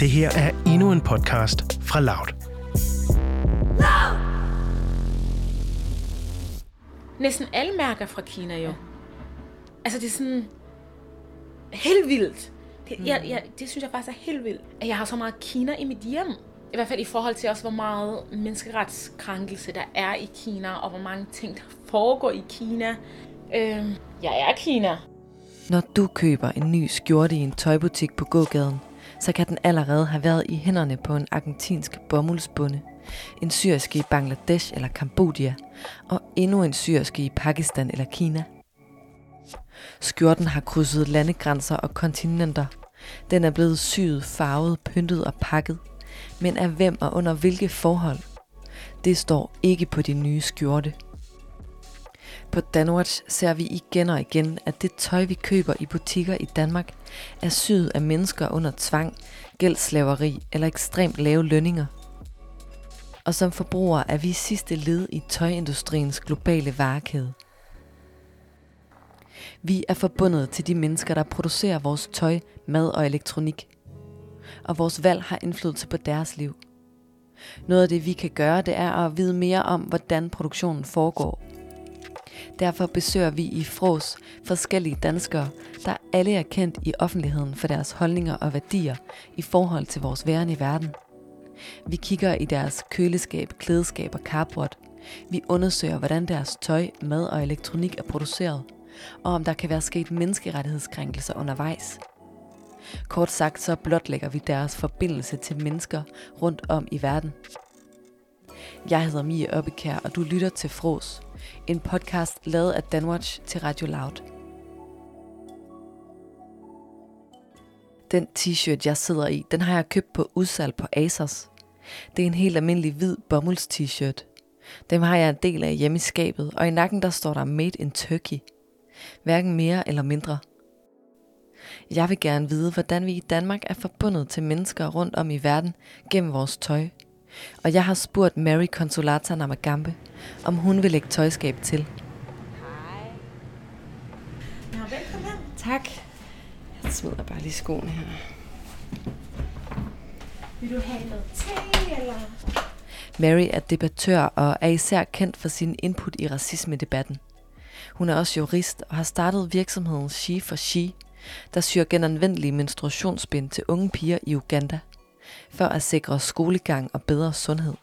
Det her er endnu en podcast fra Loud. Næsten alle mærker fra Kina jo. Altså det er sådan helt vildt. Det, jeg, jeg, det synes jeg faktisk er helt vildt, at jeg har så meget Kina i mit hjem. I hvert fald i forhold til også, hvor meget menneskeretskrænkelse der er i Kina, og hvor mange ting, der foregår i Kina. Øhm, jeg er Kina. Når du køber en ny skjorte i en tøjbutik på gågaden, så kan den allerede have været i hænderne på en argentinsk bomuldsbonde, en syriske i Bangladesh eller Kambodja, og endnu en syriske i Pakistan eller Kina. Skjorten har krydset landegrænser og kontinenter. Den er blevet syet, farvet, pyntet og pakket. Men af hvem og under hvilke forhold? Det står ikke på din nye skjorte. På Danwatch ser vi igen og igen, at det tøj, vi køber i butikker i Danmark, er syet af mennesker under tvang, gældslaveri eller ekstremt lave lønninger. Og som forbrugere er vi sidste led i tøjindustriens globale varekæde. Vi er forbundet til de mennesker, der producerer vores tøj, mad og elektronik. Og vores valg har indflydelse på deres liv. Noget af det, vi kan gøre, det er at vide mere om, hvordan produktionen foregår. Derfor besøger vi i Fros forskellige danskere, der alle er kendt i offentligheden for deres holdninger og værdier i forhold til vores væren i verden. Vi kigger i deres køleskab, klædeskab og cardboard. Vi undersøger, hvordan deres tøj, mad og elektronik er produceret – og om der kan være sket menneskerettighedskrænkelser undervejs. Kort sagt så blotlægger vi deres forbindelse til mennesker rundt om i verden. Jeg hedder Mie Oppekær, og du lytter til Fros, en podcast lavet af Danwatch til Radio Loud. Den t-shirt, jeg sidder i, den har jeg købt på udsalg på Asos. Det er en helt almindelig hvid bomulds t-shirt. Dem har jeg en del af hjemme i skabet, og i nakken der står der Made in Turkey – hverken mere eller mindre. Jeg vil gerne vide, hvordan vi i Danmark er forbundet til mennesker rundt om i verden gennem vores tøj. Og jeg har spurgt Mary Consolata Namagambe, om hun vil lægge tøjskab til. Hej. Ja, velkommen. Tak. Jeg smider bare lige skoene her. Vil du have noget te, eller? Mary er debattør og er især kendt for sin input i racisme-debatten. Hun er også jurist og har startet virksomheden She for She, der syr genanvendelige menstruationsbind til unge piger i Uganda, for at sikre skolegang og bedre sundhed.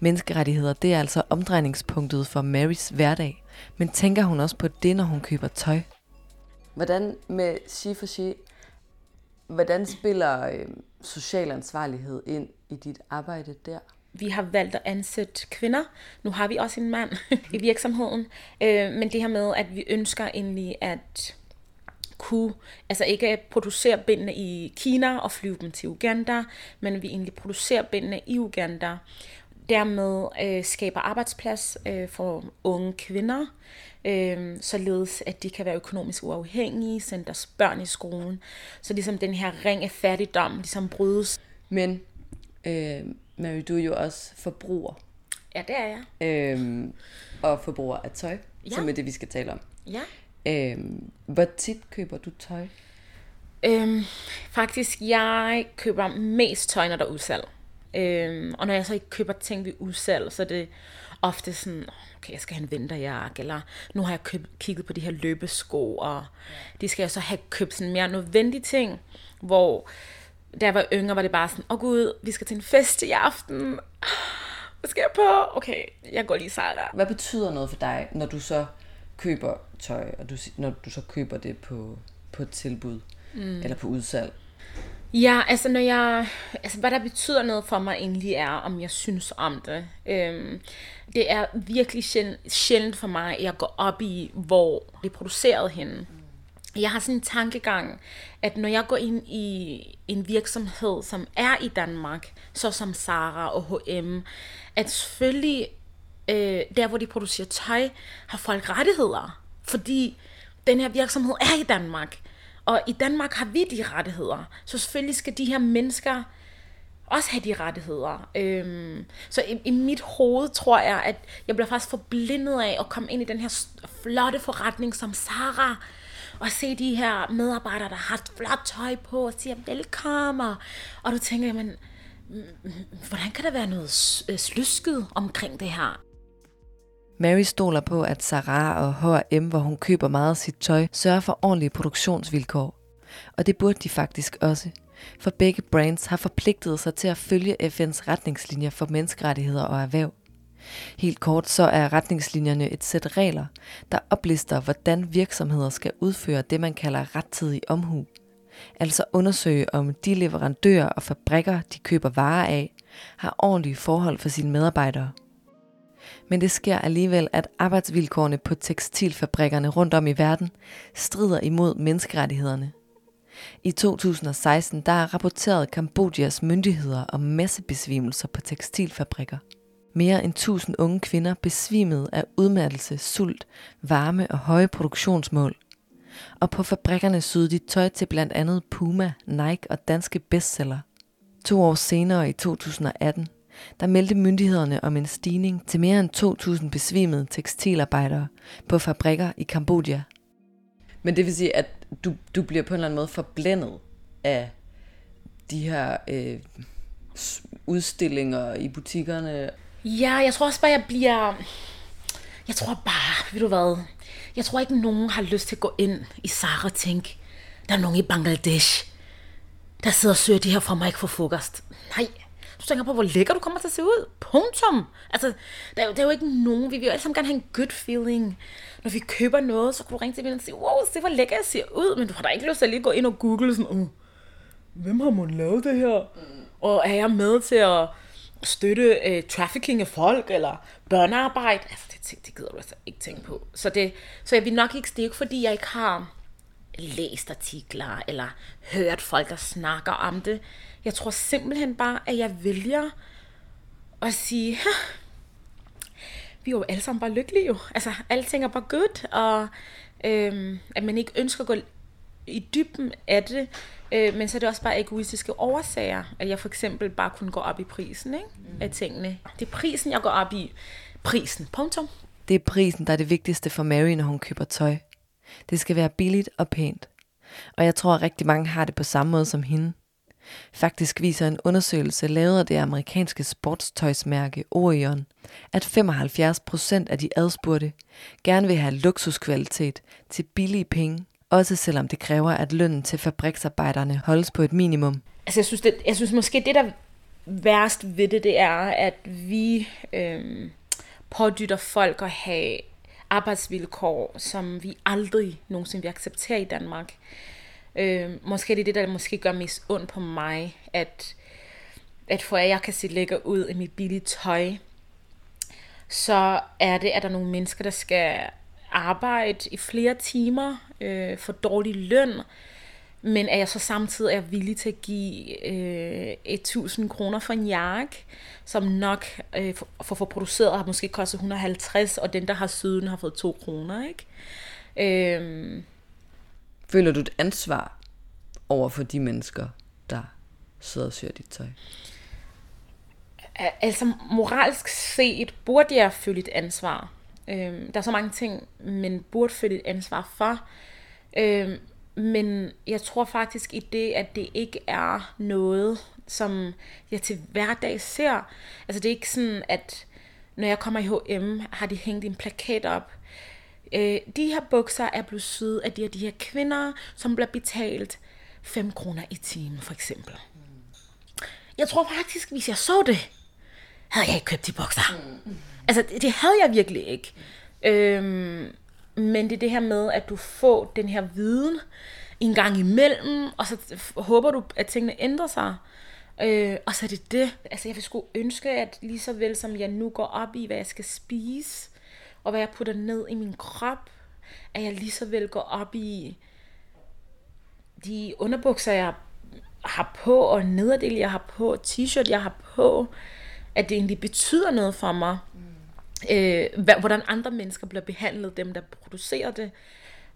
Menneskerettigheder, det er altså omdrejningspunktet for Marys hverdag, men tænker hun også på det, når hun køber tøj? Hvordan med She for She, hvordan spiller øh, social ansvarlighed ind i dit arbejde der? vi har valgt at ansætte kvinder. Nu har vi også en mand i virksomheden. Øh, men det her med, at vi ønsker egentlig at kunne, altså ikke producere bindene i Kina og flyve dem til Uganda, men vi egentlig producerer bindene i Uganda. Dermed øh, skaber arbejdsplads øh, for unge kvinder, øh, således at de kan være økonomisk uafhængige, sende deres børn i skolen. Så ligesom den her ring af fattigdom ligesom brydes. Men øh, Mary, du er jo også forbruger. Ja, det er jeg. Øhm, og forbruger af tøj, ja. som er det, vi skal tale om. Ja. Øhm, hvor tit køber du tøj? Øhm, faktisk, jeg køber mest tøj, når der er udsalg. Øhm, og når jeg så ikke køber ting ved udsalg, så er det ofte sådan, okay, jeg skal have en vinterjakke, eller nu har jeg købt, kigget på de her løbesko, og de skal jeg så have købt sådan mere nødvendige ting, hvor da jeg var yngre, var det bare sådan, åh oh, gud, vi skal til en fest i aften. Hvad skal jeg på? Okay, jeg går lige Zara. Hvad betyder noget for dig, når du så køber tøj, og du, når du så køber det på, på et tilbud, mm. eller på udsalg? Ja, altså når jeg, altså hvad der betyder noget for mig egentlig er, om jeg synes om det. Øhm, det er virkelig sjældent, sjældent for mig, at jeg går op i, hvor det er produceret henne jeg har sådan en tankegang, at når jeg går ind i en virksomhed, som er i Danmark, så som Sara og H&M, at selvfølgelig øh, der, hvor de producerer tøj, har folk rettigheder. Fordi den her virksomhed er i Danmark. Og i Danmark har vi de rettigheder. Så selvfølgelig skal de her mennesker også have de rettigheder. Øhm, så i, i mit hoved tror jeg, at jeg bliver faktisk forblindet af at komme ind i den her flotte forretning som Sara Og se de her medarbejdere, der har flot tøj på og siger velkommen. Og du tænker, jamen, hvordan kan der være noget øh, slysket omkring det her? Mary stoler på, at Sarah og H&M, hvor hun køber meget af sit tøj, sørger for ordentlige produktionsvilkår. Og det burde de faktisk også. For begge brands har forpligtet sig til at følge FN's retningslinjer for menneskerettigheder og erhverv. Helt kort så er retningslinjerne et sæt regler, der oplister, hvordan virksomheder skal udføre det, man kalder rettidig omhu. Altså undersøge, om de leverandører og fabrikker, de køber varer af, har ordentlige forhold for sine medarbejdere. Men det sker alligevel, at arbejdsvilkårene på tekstilfabrikkerne rundt om i verden strider imod menneskerettighederne. I 2016 der rapporterede Kambodjas myndigheder om massebesvimelser på tekstilfabrikker. Mere end 1000 unge kvinder besvimede af udmattelse, sult, varme og høje produktionsmål. Og på fabrikkerne syede de tøj til blandt andet Puma, Nike og danske bestseller. To år senere i 2018, der meldte myndighederne om en stigning til mere end 2.000 besvimede tekstilarbejdere på fabrikker i Kambodja. Men det vil sige, at du, du bliver på en eller anden måde forblændet af de her øh, udstillinger i butikkerne. Ja, jeg tror også bare, jeg bliver... Jeg tror bare, ved du hvad, jeg tror ikke, nogen har lyst til at gå ind i Sara og tænke, der er nogen i Bangladesh, der sidder og søger de her for mig ikke for frokost. Nej, du tænker på, hvor lækker du kommer til at se ud. Punktum. Altså, der er, jo, der er jo ikke nogen, vi vil jo alle sammen gerne have en good feeling. Når vi køber noget, så kan du ringe til og sige, wow, se hvor lækker jeg ser ud, men du har da ikke lyst til at lige gå ind og google sådan, oh, hvem har man lavet det her? Mm. Og er jeg med til at støtte uh, trafficking af folk, eller børnearbejde? Altså, det, det gider du altså ikke tænke på. Så, det, så jeg vil nok ikke, det er ikke fordi, jeg ikke har læst artikler, eller hørt folk, der snakker om det. Jeg tror simpelthen bare, at jeg vælger at sige, vi er jo alle sammen bare lykkelige jo. Altså, alting er bare godt, og øhm, at man ikke ønsker at gå i dybden af det, øh, men så er det også bare egoistiske årsager, at jeg for eksempel bare kunne gå op i prisen ikke? Mm. af tingene. Det er prisen, jeg går op i. Prisen, punktum. Det er prisen, der er det vigtigste for Mary, når hun køber tøj. Det skal være billigt og pænt. Og jeg tror, at rigtig mange har det på samme måde som hende. Faktisk viser en undersøgelse lavet af det amerikanske sportstøjsmærke Orion, at 75% af de adspurgte gerne vil have luksuskvalitet til billige penge, også selvom det kræver, at lønnen til fabriksarbejderne holdes på et minimum. Altså jeg synes, det, jeg synes måske det, der værst ved det, det er, at vi øhm, pådytter folk at have arbejdsvilkår, som vi aldrig nogensinde vil acceptere i Danmark. Øh, måske er det det, der måske gør mest ondt på mig, at, at for at jeg kan se lækker ud i mit billige tøj, så er det, at der er nogle mennesker, der skal arbejde i flere timer øh, for dårlig løn, men at jeg så samtidig er villig til at give øh, 1000 kroner for en jakke, som nok øh, for, for at få produceret har måske kostet 150, og den, der har syden, har fået 2 kroner, ikke? Øh, Føler du et ansvar over for de mennesker, der sidder og syr dit tøj? Altså moralsk set burde jeg føle et ansvar. Øhm, der er så mange ting, men burde føle et ansvar for. Øhm, men jeg tror faktisk i det, at det ikke er noget, som jeg til hverdag ser. Altså det er ikke sådan, at når jeg kommer i H&M, har de hængt en plakat op, Øh, de her bukser er blevet syet af de her, de her kvinder, som bliver betalt 5 kroner i timen, for eksempel. Jeg tror faktisk, hvis jeg så det, havde jeg ikke købt de bukser. Altså, det, det havde jeg virkelig ikke. Øhm, men det er det her med, at du får den her viden en gang imellem, og så håber du, at tingene ændrer sig. Øh, og så er det det. Altså, jeg vil sgu ønske, at lige så vel som jeg nu går op i, hvad jeg skal spise, og hvad jeg putter ned i min krop, at jeg lige så vel går op i de underbukser, jeg har på, og nederdel, jeg har på, t-shirt, jeg har på, at det egentlig betyder noget for mig. Mm. Øh, hvordan andre mennesker bliver behandlet, dem der producerer det.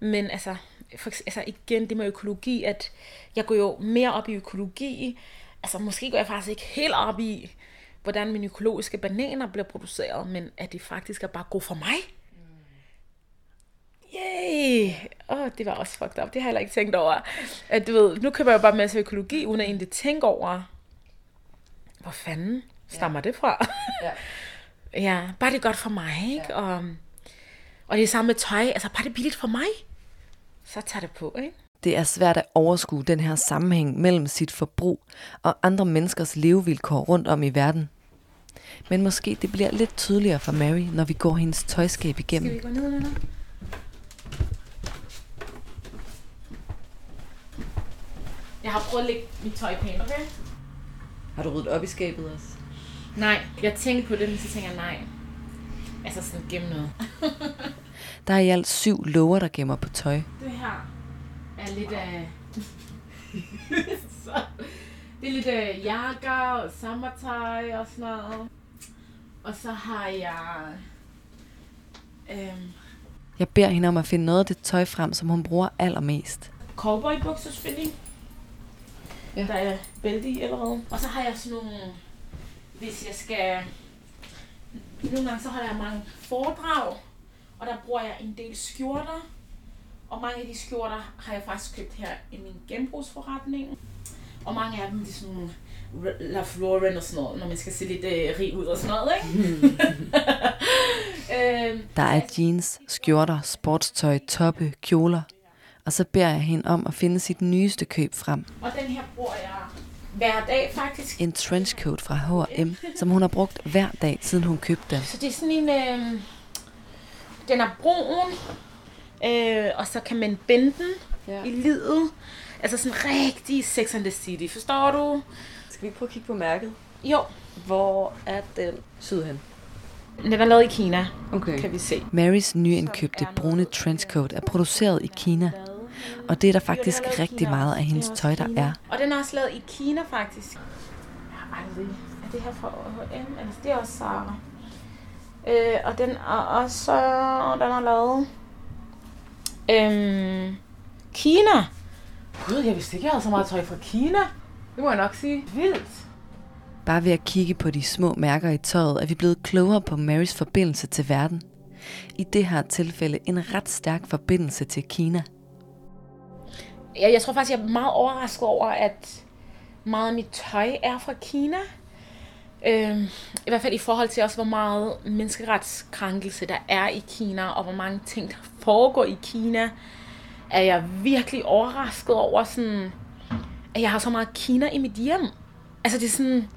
Men altså, for, altså igen, det med økologi, at jeg går jo mere op i økologi. Altså måske går jeg faktisk ikke helt op i, hvordan mine økologiske bananer bliver produceret, men at det faktisk er bare god for mig. Yay! Ej, åh, det var også fucked up. Det har jeg heller ikke tænkt over. At, du ved, nu køber jeg jo bare masser af økologi, uden at egentlig tænke over, hvor fanden stammer ja. det fra? Ja. ja, bare det er godt for mig, ikke? Ja. Og, og det er samme med tøj. Altså, bare det er billigt for mig, så tager det på, ikke? Det er svært at overskue den her sammenhæng mellem sit forbrug og andre menneskers levevilkår rundt om i verden. Men måske det bliver lidt tydeligere for Mary, når vi går hendes tøjskab igennem. Skal vi gå ned, ned? Jeg har prøvet at lægge mit tøj pænt, okay? Har du ryddet op i skabet også? Nej, jeg tænkte på det, men så tænker jeg nej. Altså sådan gemme noget. Der er i alt syv låger, der gemmer på tøj. Det her er lidt af... så, det er lidt af jakker og sommertøj og sådan noget. Og så har jeg... Øhm, Jeg beder hende om at finde noget af det tøj frem, som hun bruger allermest. cowboybukser selvfølgelig. Ja. Der er bælte i allerede. Og så har jeg sådan nogle, hvis jeg skal... Nogle gange så har jeg mange foredrag, og der bruger jeg en del skjorter. Og mange af de skjorter har jeg faktisk købt her i min genbrugsforretning. Og mange af dem, de er sådan Ralph Lauren og sådan noget, når man skal se lidt øh, rig ud og sådan noget, ikke? øhm, Der er jeans, skjorter, sportstøj, toppe, kjoler. Og så beder jeg hende om at finde sit nyeste køb frem. og den her bruger jeg hver dag faktisk. En trenchcoat fra H&M, som hun har brugt hver dag, siden hun købte den. Så det er sådan en, øh, den er brun, øh, og så kan man binde den Ja. i livet. Altså sådan rigtig Sex and the City, forstår du? Skal vi prøve at kigge på mærket? Jo, Hvor er den syd hen? den er lavet i Kina, Okay. kan vi se. Marys nyindkøbte brune trenchcoat er produceret i Kina, og det er der faktisk i rigtig Kina meget af hendes tøj, der er. Og den er også lavet i Kina, faktisk. Jeg har aldrig... Er det her fra H&M? Altså, det er også Zara. Øh, og den er også... Den er lavet... Øhm, Kina. Gud, jeg vidste ikke, jeg havde så meget tøj fra Kina. Det må jeg nok sige. Vildt. Bare ved at kigge på de små mærker i tøjet, er vi blevet klogere på Marys forbindelse til verden. I det her tilfælde en ret stærk forbindelse til Kina. Jeg, jeg tror faktisk, jeg er meget overrasket over, at meget af mit tøj er fra Kina. Øhm, I hvert fald i forhold til også, hvor meget menneskeretskrænkelse der er i Kina, og hvor mange ting, der foregår i Kina, er jeg virkelig overrasket over, sådan, at jeg har så meget Kina i mit hjem. Altså, det er sådan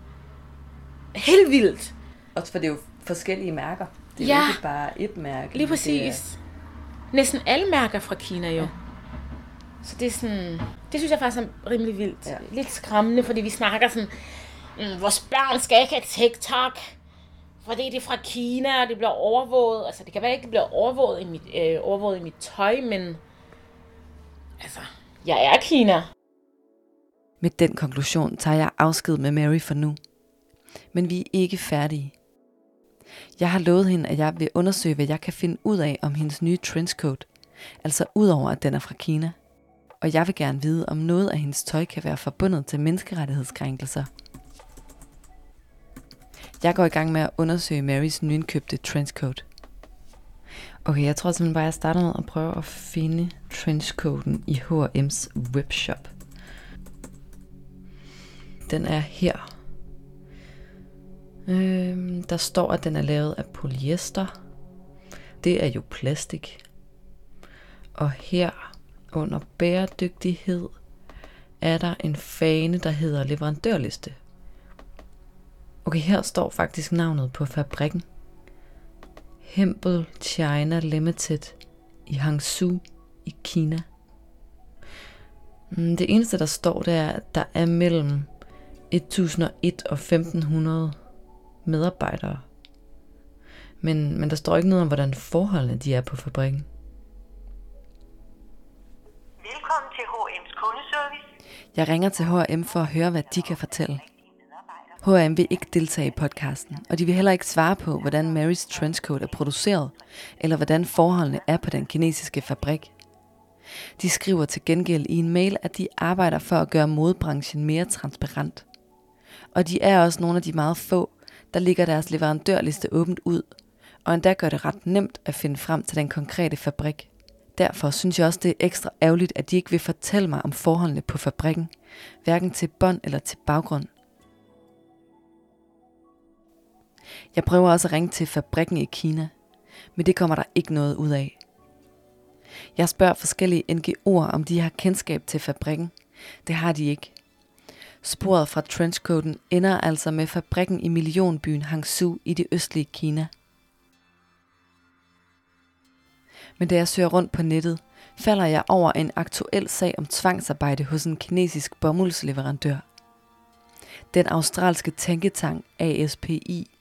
helt vildt. Også for det er jo forskellige mærker. Det er jo Ja. ikke bare et mærke. Lige præcis. Næsten alle mærker fra Kina jo. Så det er sådan, det synes jeg faktisk er rimelig vildt. Ja. Lidt skræmmende, fordi vi snakker sådan, mm, vores børn skal ikke have TikTok, fordi det er fra Kina, og det bliver overvåget. Altså, det kan være ikke, det bliver overvåget i mit, øh, overvåget i mit tøj, men altså, jeg er Kina. Med den konklusion tager jeg afsked med Mary for nu. Men vi er ikke færdige. Jeg har lovet hende, at jeg vil undersøge, hvad jeg kan finde ud af om hendes nye trenchcoat. Altså udover, at den er fra Kina. Og jeg vil gerne vide, om noget af hendes tøj kan være forbundet til menneskerettighedskrænkelser. Jeg går i gang med at undersøge Marys nyindkøbte trenchcoat. Okay, jeg tror simpelthen bare, at jeg starter med at prøve at finde trenchcoaten i H&M's webshop. Den er her. Øhm, der står, at den er lavet af polyester. Det er jo plastik. Og her under bæredygtighed er der en fane, der hedder leverandørliste. Okay, her står faktisk navnet på fabrikken. Hempel China Limited i Hangzhou i Kina. Mm, Det eneste, der står, det er, at der er mellem 1001 og 1500 medarbejdere. Men, men der står ikke noget om, hvordan forholdene de er på fabrikken. Velkommen til HM's kundeservice. Jeg ringer til H&M for at høre, hvad de kan fortælle. H&M vil ikke deltage i podcasten, og de vil heller ikke svare på, hvordan Marys trenchcoat er produceret, eller hvordan forholdene er på den kinesiske fabrik. De skriver til gengæld i en mail, at de arbejder for at gøre modebranchen mere transparent. Og de er også nogle af de meget få, der ligger deres leverandørliste åbent ud, og endda gør det ret nemt at finde frem til den konkrete fabrik. Derfor synes jeg også, det er ekstra ærgerligt, at de ikke vil fortælle mig om forholdene på fabrikken, hverken til bånd eller til baggrund. Jeg prøver også at ringe til fabrikken i Kina, men det kommer der ikke noget ud af. Jeg spørger forskellige NGO'er, om de har kendskab til fabrikken. Det har de ikke. Sporet fra trenchcoaten ender altså med fabrikken i millionbyen Hangzhou i det østlige Kina. Men da jeg søger rundt på nettet, falder jeg over en aktuel sag om tvangsarbejde hos en kinesisk bomuldsleverandør. Den australske tænketank ASPI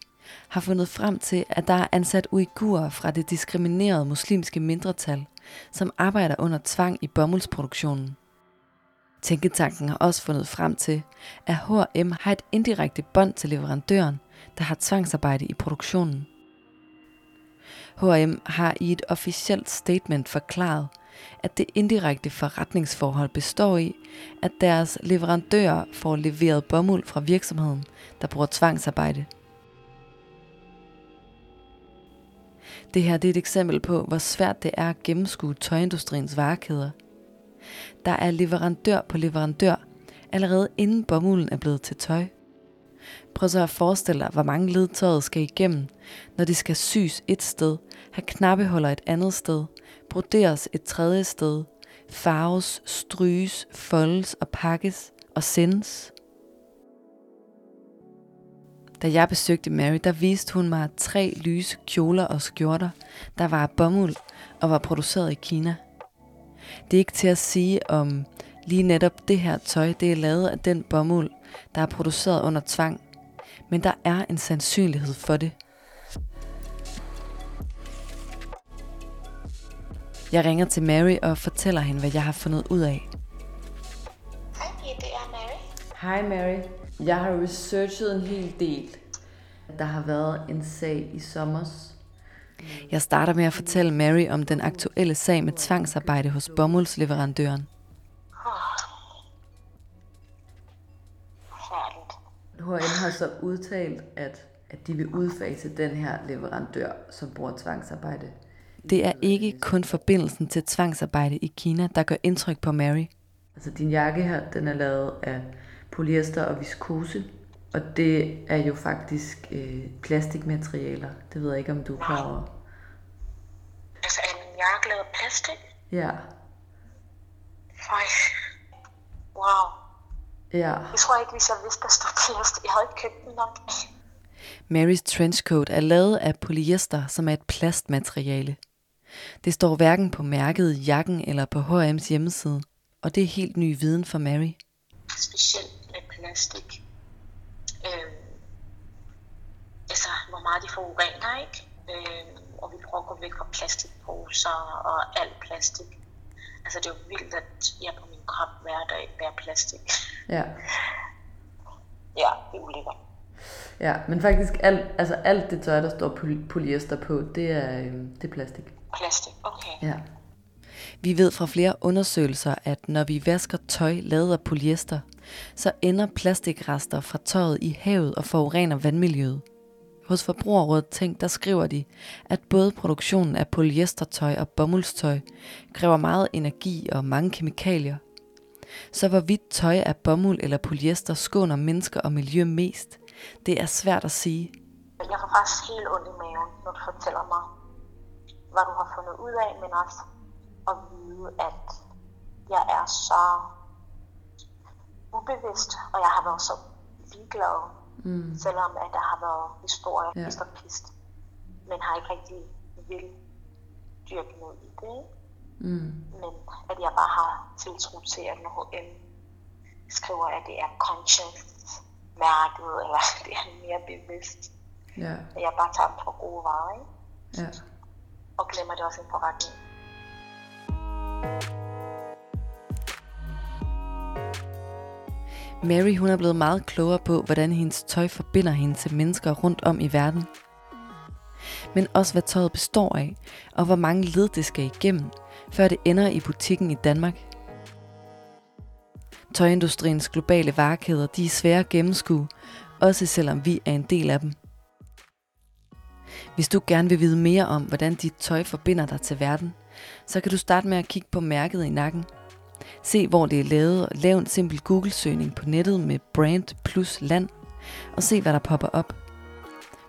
har fundet frem til, at der er ansat uigurer fra det diskriminerede muslimske mindretal, som arbejder under tvang i bomuldsproduktionen. Tænketanken har også fundet frem til, at H&M har et indirekte bånd til leverandøren, der har tvangsarbejde i produktionen. H&M har i et officielt statement forklaret, at det indirekte forretningsforhold består i, at deres leverandører får leveret bomuld fra virksomheden, der bruger tvangsarbejde. Det her det er et eksempel på, hvor svært det er at gennemskue tøjindustriens varekæder. Der er leverandør på leverandør, allerede inden bomulden er blevet til tøj. Prøv så at forestille dig, hvor mange led tøjet skal igennem, når det skal sys et sted, have knappeholder et andet sted, broderes et tredje sted, farves, stryges, foldes og pakkes og sendes. Da jeg besøgte Mary, der viste hun mig tre lyse kjoler og skjorter, der var af bomuld og var produceret i Kina. Det er ikke til at sige, om lige netop det her tøj, det er lavet af den bomuld, der er produceret under tvang. Men der er en sandsynlighed for det. Jeg ringer til Mary og fortæller hende, hvad jeg har fundet ud af. Hej, det er Mary. Hej Mary. Jeg har researchet en hel del. Der har været en sag i sommers. Jeg starter med at fortælle Mary om den aktuelle sag med tvangsarbejde hos bomuldsleverandøren. HM har så udtalt, at, at de vil udfase den her leverandør, som bruger tvangsarbejde. Det er ikke kun forbindelsen til tvangsarbejde i Kina, der gør indtryk på Mary. Altså din jakke her, den er lavet af polyester og viskose. Og det er jo faktisk øh, plastikmaterialer. Det ved jeg ikke, om du er klar over. Altså, er min jakke lavet plastik? Ja, Fej. Wow. ja. Jeg tror ikke, hvis jeg vidste, der stod plastik. Jeg havde ikke købt den nok. Marys trenchcoat er lavet af polyester, som er et plastmateriale. Det står hverken på mærket i jakken eller på H&M's hjemmeside, og det er helt ny viden for Mary. Specielt plastik. Øhm, altså, hvor meget de forurener, ikke? Øhm, og vi prøver at gå væk fra plastikposer og alt plastik. Altså, det er jo vildt, at jeg på min krop hver dag bærer plastik. Ja. Ja, det er ulækkert. Ja, men faktisk alt, altså alt det tøj, der står poly- polyester på, det er, øh, det er plastik. Plastik, okay. Ja. Vi ved fra flere undersøgelser, at når vi vasker tøj lavet af polyester, så ender plastikrester fra tøjet i havet og forurener vandmiljøet. Hos Forbrugerrådet Tænk, der skriver de, at både produktionen af polyestertøj og bomuldstøj kræver meget energi og mange kemikalier. Så hvorvidt tøj af bomuld eller polyester skåner mennesker og miljø mest, det er svært at sige. Jeg får faktisk helt ondt i maven, når du fortæller mig, hvad du har fundet ud af, men også at vide, at jeg er så ubevidst, og jeg har været så ligeglad, mm. selvom at der har været historie Ja. ja. og pist, men har ikke rigtig vil dyrke noget i det. Mm. Men at jeg bare har tiltro til, at når HM skriver, at det er conscious mærket, eller det er mere bevidst, Ja, at jeg bare tager dem for gode varer, ikke? ja. og glemmer det også en forretning. Mary hun er blevet meget klogere på, hvordan hendes tøj forbinder hende til mennesker rundt om i verden. Men også hvad tøjet består af, og hvor mange led det skal igennem, før det ender i butikken i Danmark. Tøjindustriens globale varekæder, de er svære at gennemskue, også selvom vi er en del af dem. Hvis du gerne vil vide mere om, hvordan dit tøj forbinder dig til verden, så kan du starte med at kigge på mærket i nakken. Se hvor det er lavet og lav en simpel Google-søgning på nettet med brand plus land og se hvad der popper op.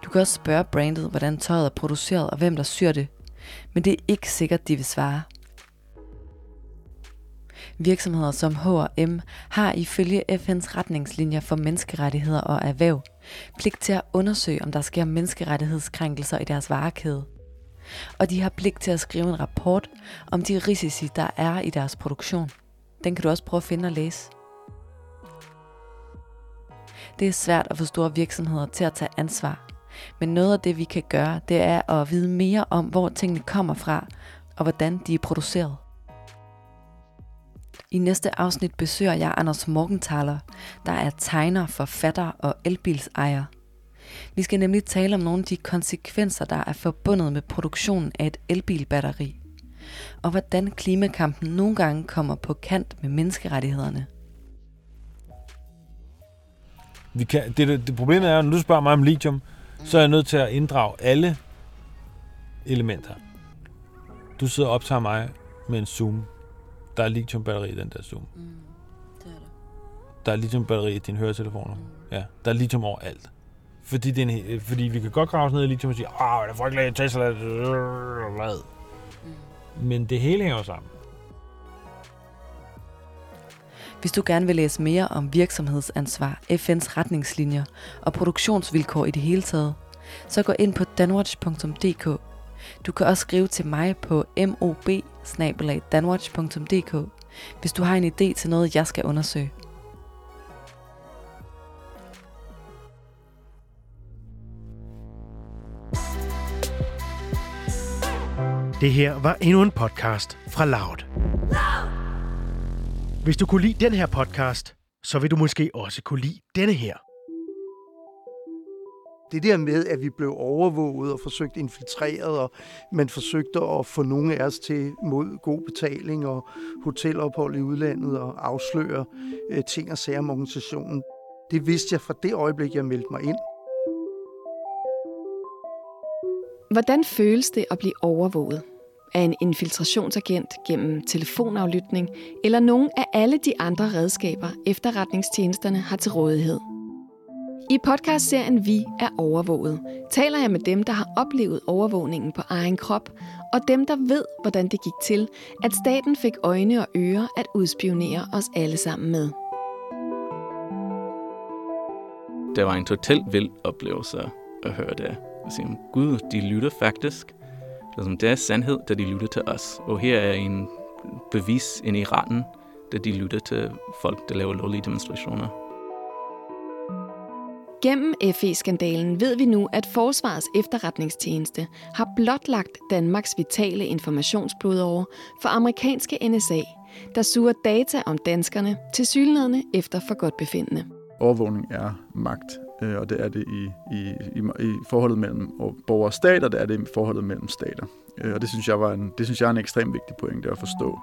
Du kan også spørge brandet, hvordan tøjet er produceret og hvem der syr det, men det er ikke sikkert, de vil svare. Virksomheder som H&M har ifølge FN's retningslinjer for menneskerettigheder og erhverv pligt til at undersøge, om der sker menneskerettighedskrænkelser i deres varekæde. Og de har pligt til at skrive en rapport om de risici, der er i deres produktion. Den kan du også prøve at finde og læse. Det er svært at få store virksomheder til at tage ansvar. Men noget af det, vi kan gøre, det er at vide mere om, hvor tingene kommer fra, og hvordan de er produceret. I næste afsnit besøger jeg Anders Morgenthaler, der er tegner, forfatter og elbilsejer. Vi skal nemlig tale om nogle af de konsekvenser, der er forbundet med produktionen af et elbilbatteri, og hvordan klimakampen nogle gange kommer på kant med menneskerettighederne. Vi kan, det, det, det problemet er, når du spørger mig om lithium, så er jeg nødt til at inddrage alle elementer. Du sidder og optager mig med en Zoom. Der er lithiumbatteri i den der Zoom. Mm, det er der. Der er lithiumbatteri i dine høretelefoner. Mm. Ja, der er lithium overalt. Fordi, det er en, fordi vi kan godt grave os ned i lithium og sige, åh, det er frygteligt, Tesla. Men det hele hænger sammen. Hvis du gerne vil læse mere om virksomhedsansvar, FN's retningslinjer og produktionsvilkår i det hele taget, så gå ind på danwatch.dk. Du kan også skrive til mig på mob hvis du har en idé til noget, jeg skal undersøge. Det her var endnu en podcast fra Loud. Hvis du kunne lide den her podcast, så vil du måske også kunne lide denne her. Det der med, at vi blev overvåget og forsøgt infiltreret, og man forsøgte at få nogle af os til mod god betaling og hotelophold i udlandet og afsløre øh, ting og sager om organisationen. Det vidste jeg fra det øjeblik, jeg meldte mig ind. Hvordan føles det at blive overvåget? af en infiltrationsagent gennem telefonaflytning eller nogle af alle de andre redskaber, efterretningstjenesterne har til rådighed. I podcastserien Vi er overvåget taler jeg med dem, der har oplevet overvågningen på egen krop, og dem, der ved, hvordan det gik til, at staten fik øjne og ører at udspionere os alle sammen med. Det var en totalt vild oplevelse at høre det. Jeg siger, Gud, de lytter faktisk. Det er sandhed, da de lytter til os. Og her er en bevis ind i retten, da de lytter til folk, der laver lovlige demonstrationer. Gennem FE-skandalen ved vi nu, at Forsvarets efterretningstjeneste har blotlagt Danmarks vitale informationsblodåre for amerikanske NSA, der suger data om danskerne til sylnadende efter for godt befindende. Overvågning er magt, øh, og det er det i, i, i, i forholdet mellem borgere og stater, det er det i forholdet mellem stater. Øh, og det synes jeg var en, det synes jeg er en ekstremt vigtig pointe at forstå.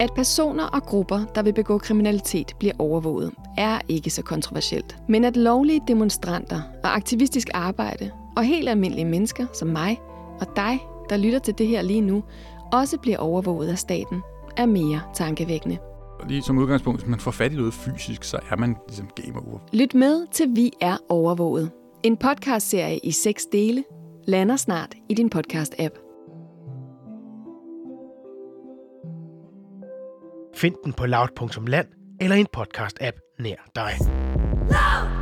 At personer og grupper, der vil begå kriminalitet, bliver overvåget, er ikke så kontroversielt. Men at lovlige demonstranter og aktivistisk arbejde og helt almindelige mennesker som mig og dig, der lytter til det her lige nu, også bliver overvåget af staten, er mere tankevækkende. Lige som udgangspunkt, hvis man får fat i noget fysisk, så er man ligesom game over. Lyt med til Vi er overvåget. En podcastserie i seks dele lander snart i din podcast-app. Find den på loud.land eller en podcast-app nær dig. Loud!